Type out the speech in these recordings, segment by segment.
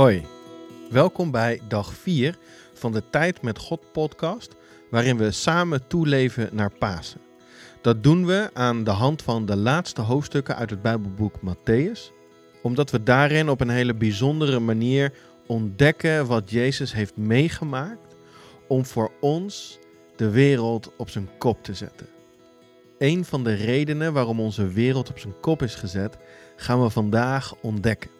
Hoi, welkom bij dag 4 van de Tijd met God podcast, waarin we samen toeleven naar Pasen. Dat doen we aan de hand van de laatste hoofdstukken uit het Bijbelboek Matthäus, omdat we daarin op een hele bijzondere manier ontdekken wat Jezus heeft meegemaakt om voor ons de wereld op zijn kop te zetten. Een van de redenen waarom onze wereld op zijn kop is gezet, gaan we vandaag ontdekken.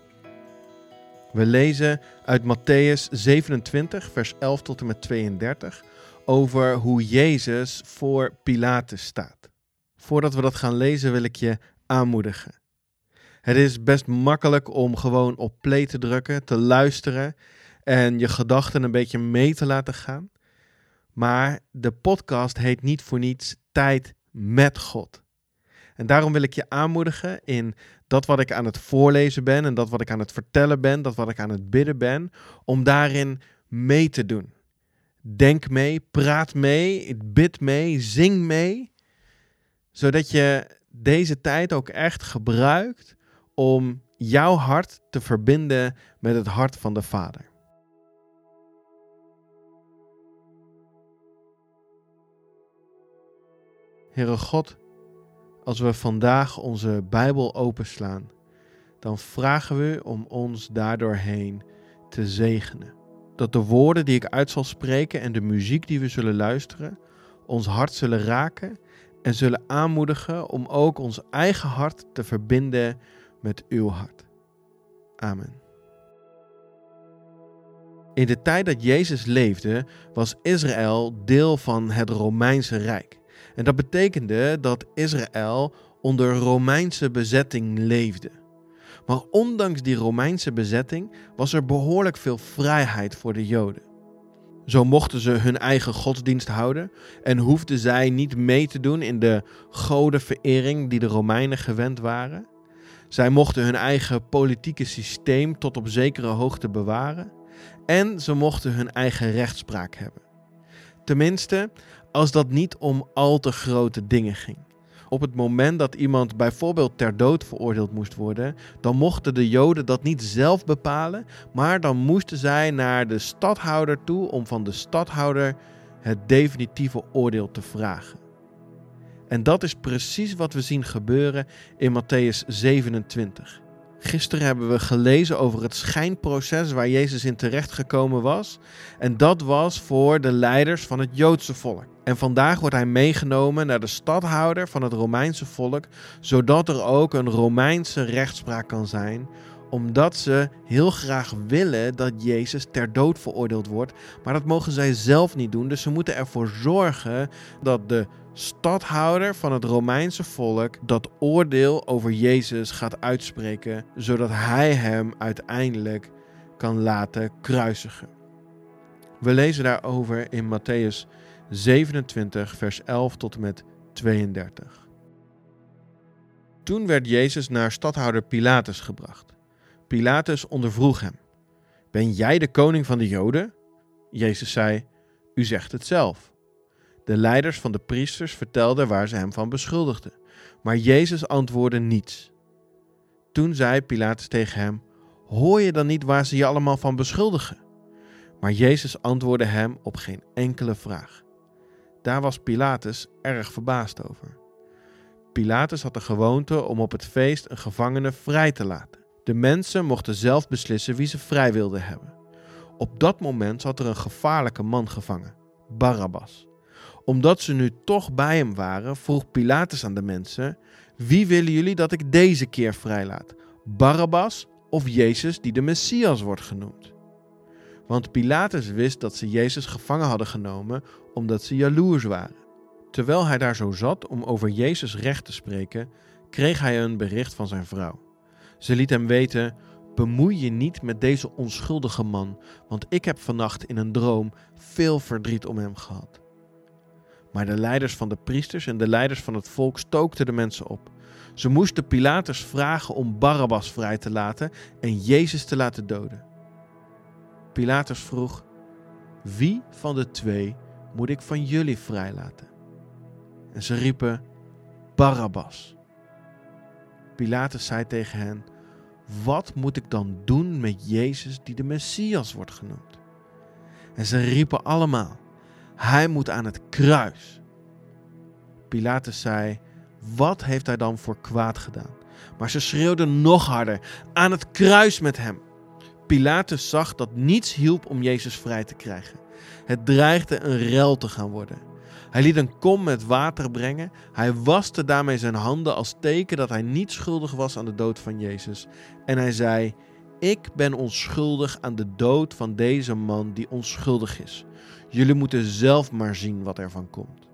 We lezen uit Matthäus 27, vers 11 tot en met 32 over hoe Jezus voor Pilatus staat. Voordat we dat gaan lezen wil ik je aanmoedigen. Het is best makkelijk om gewoon op play te drukken, te luisteren en je gedachten een beetje mee te laten gaan. Maar de podcast heet niet voor niets Tijd met God. En daarom wil ik je aanmoedigen in dat wat ik aan het voorlezen ben en dat wat ik aan het vertellen ben, dat wat ik aan het bidden ben, om daarin mee te doen. Denk mee, praat mee, bid mee, zing mee, zodat je deze tijd ook echt gebruikt om jouw hart te verbinden met het hart van de Vader. Heere God, als we vandaag onze Bijbel openslaan, dan vragen we om ons daardoorheen te zegenen. Dat de woorden die ik uit zal spreken en de muziek die we zullen luisteren, ons hart zullen raken en zullen aanmoedigen om ook ons eigen hart te verbinden met uw hart. Amen. In de tijd dat Jezus leefde, was Israël deel van het Romeinse Rijk. En dat betekende dat Israël onder Romeinse bezetting leefde. Maar ondanks die Romeinse bezetting was er behoorlijk veel vrijheid voor de Joden. Zo mochten ze hun eigen godsdienst houden en hoefden zij niet mee te doen in de godenverering die de Romeinen gewend waren. Zij mochten hun eigen politieke systeem tot op zekere hoogte bewaren en ze mochten hun eigen rechtspraak hebben. Tenminste, als dat niet om al te grote dingen ging. Op het moment dat iemand bijvoorbeeld ter dood veroordeeld moest worden, dan mochten de Joden dat niet zelf bepalen, maar dan moesten zij naar de stadhouder toe om van de stadhouder het definitieve oordeel te vragen. En dat is precies wat we zien gebeuren in Matthäus 27. Gisteren hebben we gelezen over het schijnproces waar Jezus in terecht gekomen was. En dat was voor de leiders van het Joodse volk. En vandaag wordt hij meegenomen naar de stadhouder van het Romeinse volk, zodat er ook een Romeinse rechtspraak kan zijn omdat ze heel graag willen dat Jezus ter dood veroordeeld wordt. Maar dat mogen zij zelf niet doen. Dus ze moeten ervoor zorgen dat de stadhouder van het Romeinse volk dat oordeel over Jezus gaat uitspreken, zodat hij hem uiteindelijk kan laten kruisigen. We lezen daarover in Matthäus 27, vers 11 tot en met 32. Toen werd Jezus naar stadhouder Pilatus gebracht. Pilatus ondervroeg hem: Ben jij de koning van de Joden? Jezus zei: U zegt het zelf. De leiders van de priesters vertelden waar ze hem van beschuldigden, maar Jezus antwoordde niets. Toen zei Pilatus tegen hem: Hoor je dan niet waar ze je allemaal van beschuldigen? Maar Jezus antwoordde hem op geen enkele vraag. Daar was Pilatus erg verbaasd over. Pilatus had de gewoonte om op het feest een gevangene vrij te laten. De mensen mochten zelf beslissen wie ze vrij wilden hebben. Op dat moment zat er een gevaarlijke man gevangen, Barabbas. Omdat ze nu toch bij hem waren, vroeg Pilatus aan de mensen: Wie willen jullie dat ik deze keer vrijlaat? Barabbas of Jezus die de Messias wordt genoemd? Want Pilatus wist dat ze Jezus gevangen hadden genomen omdat ze jaloers waren. Terwijl hij daar zo zat om over Jezus recht te spreken, kreeg hij een bericht van zijn vrouw. Ze liet hem weten: Bemoei je niet met deze onschuldige man, want ik heb vannacht in een droom veel verdriet om hem gehad. Maar de leiders van de priesters en de leiders van het volk stookten de mensen op. Ze moesten Pilatus vragen om Barabbas vrij te laten en Jezus te laten doden. Pilatus vroeg: Wie van de twee moet ik van jullie vrijlaten? En ze riepen: Barabbas. Pilatus zei tegen hen: wat moet ik dan doen met Jezus die de Messias wordt genoemd? En ze riepen allemaal, hij moet aan het kruis. Pilatus zei, wat heeft hij dan voor kwaad gedaan? Maar ze schreeuwden nog harder, aan het kruis met hem. Pilatus zag dat niets hielp om Jezus vrij te krijgen. Het dreigde een rel te gaan worden. Hij liet een kom met water brengen. Hij waste daarmee zijn handen als teken dat hij niet schuldig was aan de dood van Jezus. En hij zei: Ik ben onschuldig aan de dood van deze man die onschuldig is. Jullie moeten zelf maar zien wat er van komt.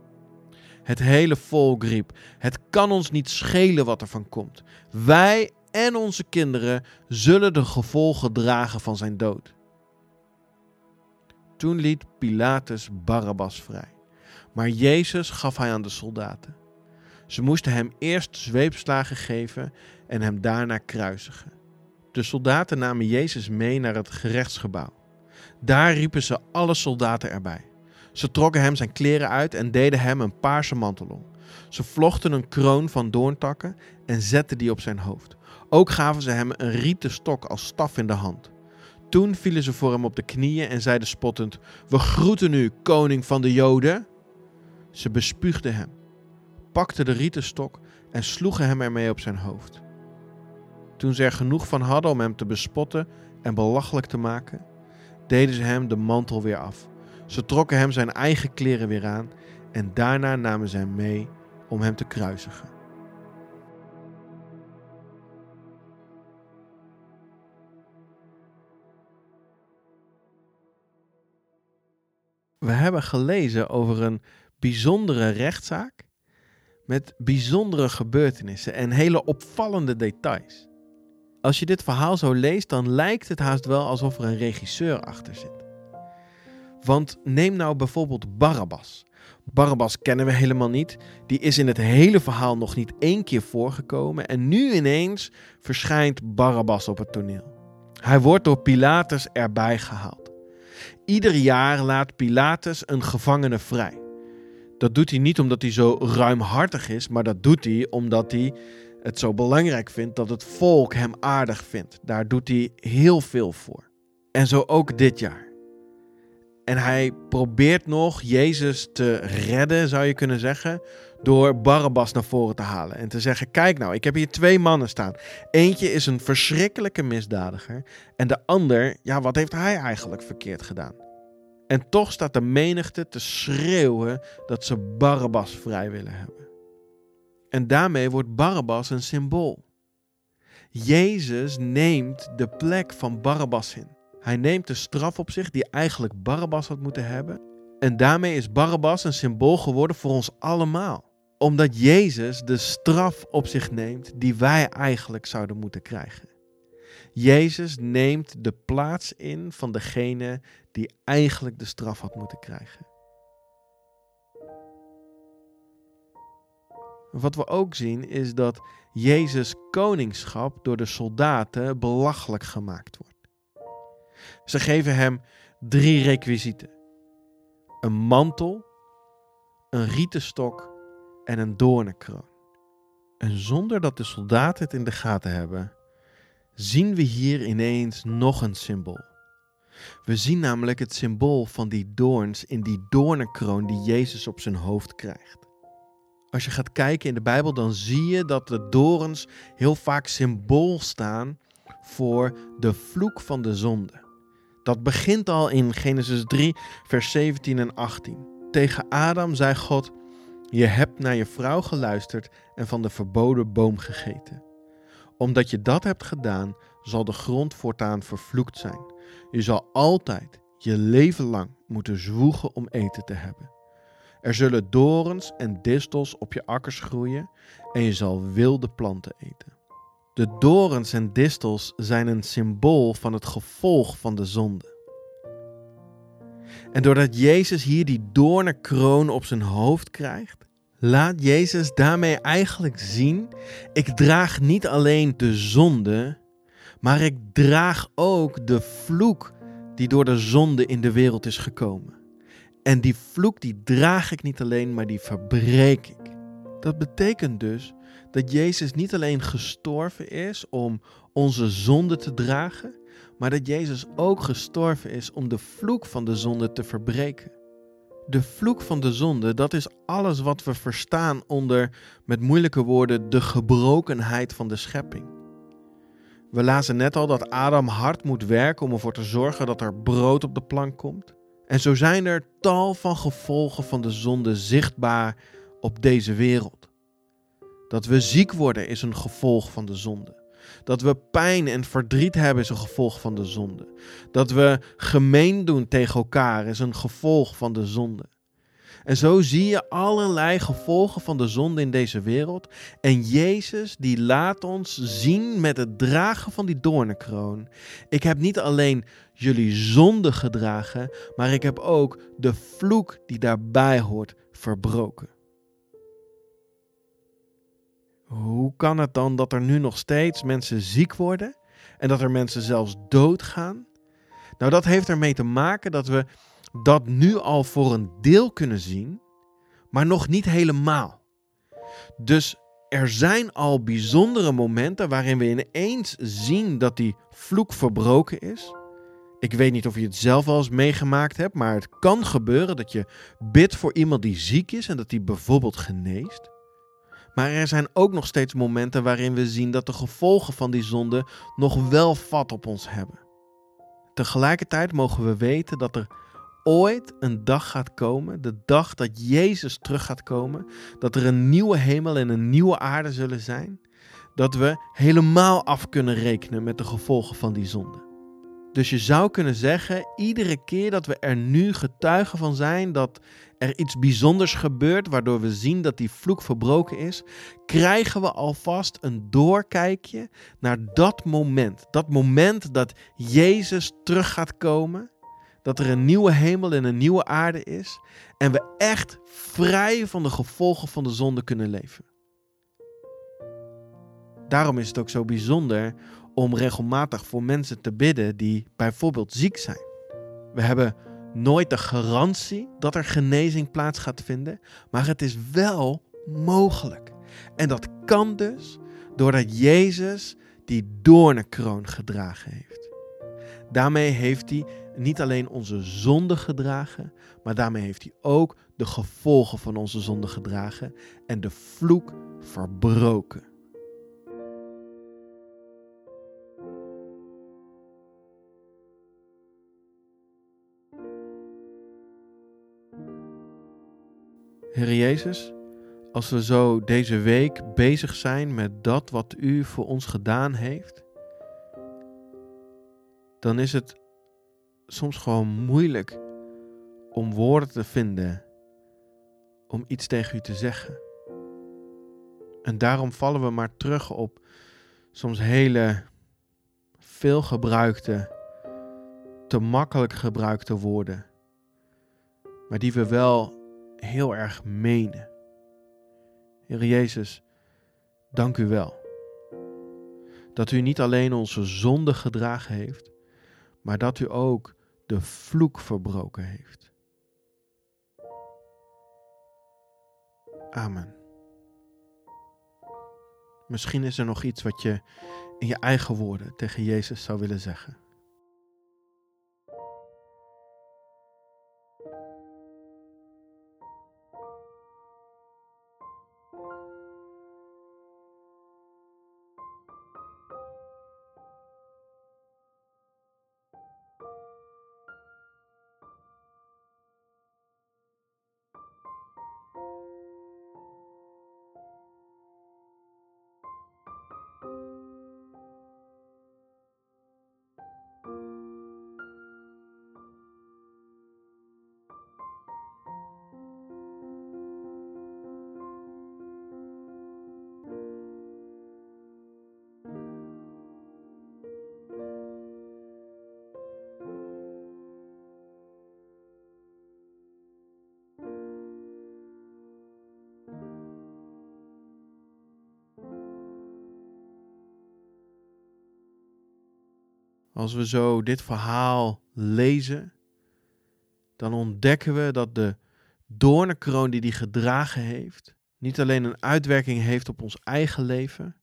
Het hele volk riep: Het kan ons niet schelen wat er van komt. Wij en onze kinderen zullen de gevolgen dragen van zijn dood. Toen liet Pilatus Barabbas vrij. Maar Jezus gaf hij aan de soldaten. Ze moesten hem eerst zweepslagen geven en hem daarna kruisigen. De soldaten namen Jezus mee naar het gerechtsgebouw. Daar riepen ze alle soldaten erbij. Ze trokken hem zijn kleren uit en deden hem een paarse mantel om. Ze vlochten een kroon van doorntakken en zetten die op zijn hoofd. Ook gaven ze hem een rieten stok als staf in de hand. Toen vielen ze voor hem op de knieën en zeiden spottend: We groeten u, koning van de Joden. Ze bespuugden hem, pakten de rieten stok en sloegen hem ermee op zijn hoofd. Toen ze er genoeg van hadden om hem te bespotten en belachelijk te maken, deden ze hem de mantel weer af. Ze trokken hem zijn eigen kleren weer aan en daarna namen ze hem mee om hem te kruisigen. We hebben gelezen over een bijzondere rechtszaak met bijzondere gebeurtenissen en hele opvallende details. Als je dit verhaal zo leest, dan lijkt het haast wel alsof er een regisseur achter zit. Want neem nou bijvoorbeeld Barabbas. Barabbas kennen we helemaal niet. Die is in het hele verhaal nog niet één keer voorgekomen. En nu ineens verschijnt Barabbas op het toneel. Hij wordt door Pilatus erbij gehaald. Ieder jaar laat Pilatus een gevangene vrij. Dat doet hij niet omdat hij zo ruimhartig is, maar dat doet hij omdat hij het zo belangrijk vindt dat het volk hem aardig vindt. Daar doet hij heel veel voor. En zo ook dit jaar. En hij probeert nog Jezus te redden, zou je kunnen zeggen, door Barabbas naar voren te halen. En te zeggen: Kijk nou, ik heb hier twee mannen staan. Eentje is een verschrikkelijke misdadiger. En de ander, ja, wat heeft hij eigenlijk verkeerd gedaan? En toch staat de menigte te schreeuwen dat ze Barabbas vrij willen hebben. En daarmee wordt Barabbas een symbool. Jezus neemt de plek van Barabbas in. Hij neemt de straf op zich die eigenlijk Barabbas had moeten hebben. En daarmee is Barabbas een symbool geworden voor ons allemaal. Omdat Jezus de straf op zich neemt die wij eigenlijk zouden moeten krijgen. Jezus neemt de plaats in van degene die eigenlijk de straf had moeten krijgen. Wat we ook zien is dat Jezus koningschap door de soldaten belachelijk gemaakt wordt. Ze geven hem drie requisieten: een mantel, een rieten stok en een doornenkroon. En zonder dat de soldaten het in de gaten hebben, zien we hier ineens nog een symbool. We zien namelijk het symbool van die doorns in die doornenkroon die Jezus op zijn hoofd krijgt. Als je gaat kijken in de Bijbel, dan zie je dat de dorens heel vaak symbool staan voor de vloek van de zonde. Dat begint al in Genesis 3, vers 17 en 18. Tegen Adam zei God: Je hebt naar je vrouw geluisterd en van de verboden boom gegeten. Omdat je dat hebt gedaan, zal de grond voortaan vervloekt zijn. Je zal altijd je leven lang moeten zwoegen om eten te hebben. Er zullen dorens en distels op je akkers groeien en je zal wilde planten eten. De dorens en distels zijn een symbool van het gevolg van de zonde. En doordat Jezus hier die doornenkroon op zijn hoofd krijgt, laat Jezus daarmee eigenlijk zien: ik draag niet alleen de zonde, maar ik draag ook de vloek die door de zonde in de wereld is gekomen. En die vloek die draag ik niet alleen, maar die verbreek ik. Dat betekent dus dat Jezus niet alleen gestorven is om onze zonde te dragen, maar dat Jezus ook gestorven is om de vloek van de zonde te verbreken. De vloek van de zonde, dat is alles wat we verstaan onder, met moeilijke woorden, de gebrokenheid van de schepping. We lazen net al dat Adam hard moet werken om ervoor te zorgen dat er brood op de plank komt. En zo zijn er tal van gevolgen van de zonde zichtbaar op deze wereld. Dat we ziek worden is een gevolg van de zonde. Dat we pijn en verdriet hebben is een gevolg van de zonde. Dat we gemeen doen tegen elkaar is een gevolg van de zonde. En zo zie je allerlei gevolgen van de zonde in deze wereld. En Jezus die laat ons zien met het dragen van die doornenkroon. Ik heb niet alleen jullie zonde gedragen, maar ik heb ook de vloek die daarbij hoort verbroken. Kan het dan dat er nu nog steeds mensen ziek worden en dat er mensen zelfs doodgaan? Nou, dat heeft ermee te maken dat we dat nu al voor een deel kunnen zien, maar nog niet helemaal. Dus er zijn al bijzondere momenten waarin we ineens zien dat die vloek verbroken is. Ik weet niet of je het zelf al eens meegemaakt hebt, maar het kan gebeuren dat je bidt voor iemand die ziek is en dat die bijvoorbeeld geneest. Maar er zijn ook nog steeds momenten waarin we zien dat de gevolgen van die zonde nog wel vat op ons hebben. Tegelijkertijd mogen we weten dat er ooit een dag gaat komen, de dag dat Jezus terug gaat komen, dat er een nieuwe hemel en een nieuwe aarde zullen zijn, dat we helemaal af kunnen rekenen met de gevolgen van die zonde. Dus je zou kunnen zeggen, iedere keer dat we er nu getuigen van zijn dat er iets bijzonders gebeurt, waardoor we zien dat die vloek verbroken is, krijgen we alvast een doorkijkje naar dat moment. Dat moment dat Jezus terug gaat komen, dat er een nieuwe hemel en een nieuwe aarde is en we echt vrij van de gevolgen van de zonde kunnen leven. Daarom is het ook zo bijzonder om regelmatig voor mensen te bidden die bijvoorbeeld ziek zijn. We hebben nooit de garantie dat er genezing plaats gaat vinden, maar het is wel mogelijk. En dat kan dus doordat Jezus die doornenkroon gedragen heeft. Daarmee heeft hij niet alleen onze zonde gedragen, maar daarmee heeft hij ook de gevolgen van onze zonde gedragen en de vloek verbroken. Heer Jezus, als we zo deze week bezig zijn met dat wat U voor ons gedaan heeft, dan is het soms gewoon moeilijk om woorden te vinden om iets tegen U te zeggen. En daarom vallen we maar terug op soms hele veel gebruikte, te makkelijk gebruikte woorden, maar die we wel heel erg menen. Heer Jezus, dank u wel. Dat u niet alleen onze zonde gedragen heeft, maar dat u ook de vloek verbroken heeft. Amen. Misschien is er nog iets wat je in je eigen woorden tegen Jezus zou willen zeggen. Als we zo dit verhaal lezen, dan ontdekken we dat de doornenkroon die hij gedragen heeft, niet alleen een uitwerking heeft op ons eigen leven,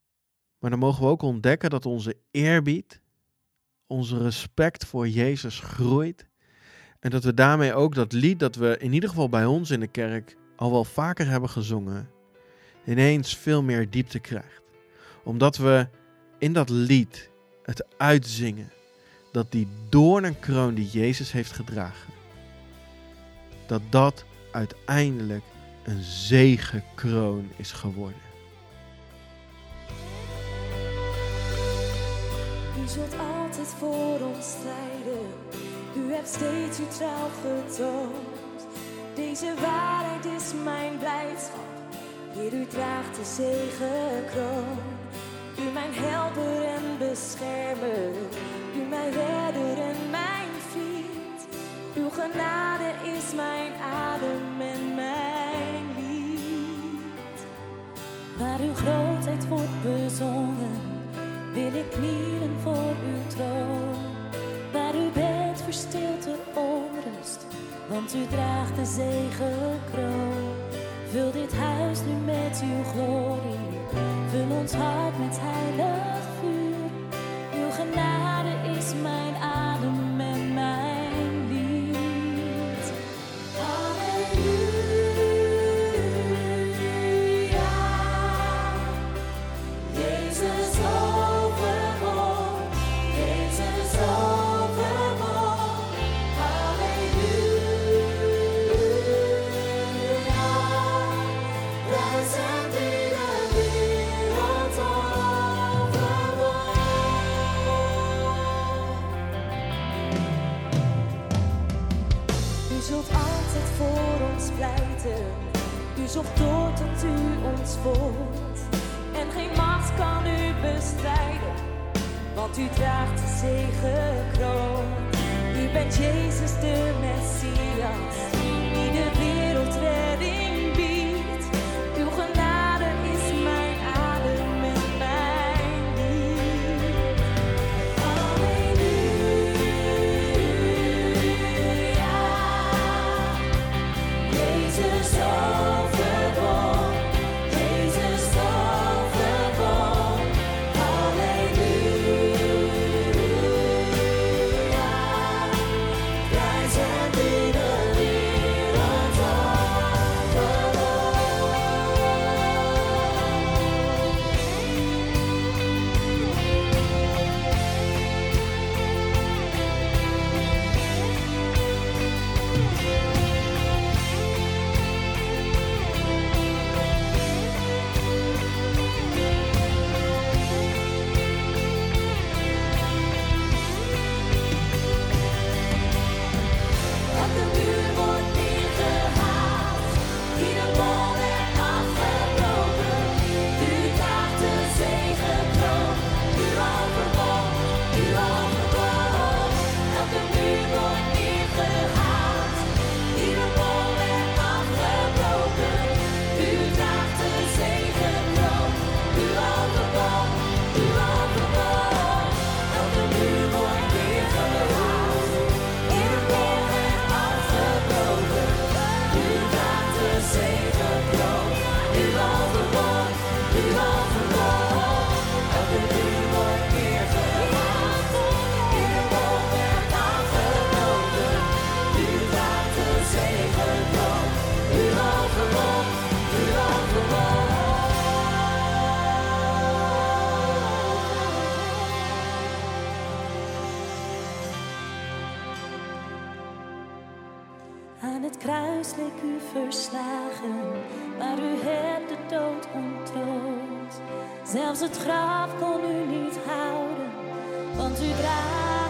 maar dan mogen we ook ontdekken dat onze eerbied, onze respect voor Jezus groeit. En dat we daarmee ook dat lied dat we in ieder geval bij ons in de kerk al wel vaker hebben gezongen, ineens veel meer diepte krijgt. Omdat we in dat lied het uitzingen dat die doornenkroon die Jezus heeft gedragen, dat dat uiteindelijk een zegenkroon is geworden. U zult altijd voor ons strijden. U hebt steeds uw trouw getoond. Deze waarheid is mijn blijdschap. Heer, u draagt de zegenkroon. Grootheid wordt bezongen, wil ik knielen voor uw troon. Waar u bent verstilt de onrust, want u draagt de zegenkroon. Vul dit huis nu met uw glorie, vul ons hart met heilig Zelfs het graf kon u niet houden, want u draagt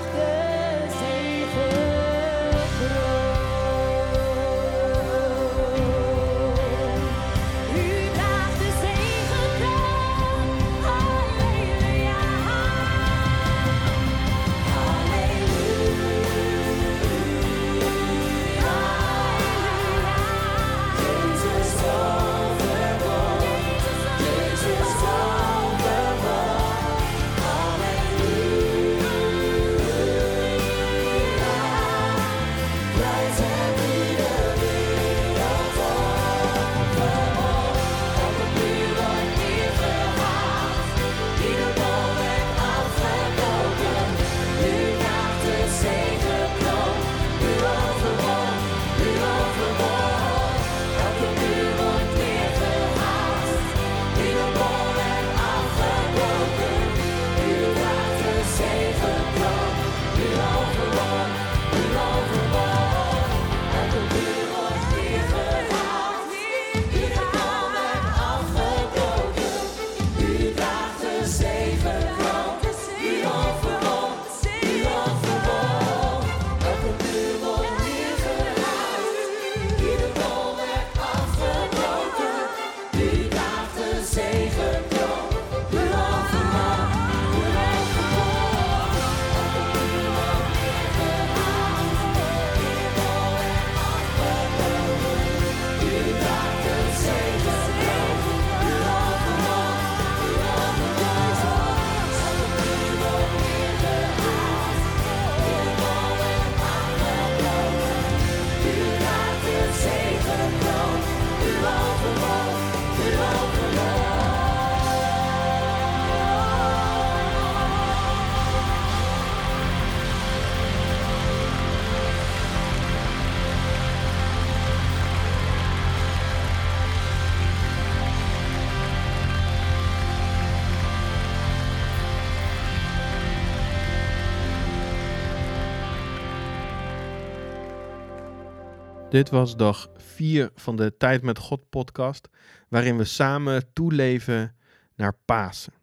Dit was dag 4 van de Tijd met God podcast, waarin we samen toeleven naar Pasen.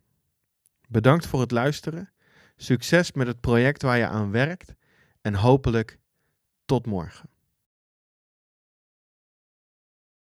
Bedankt voor het luisteren. Succes met het project waar je aan werkt en hopelijk tot morgen.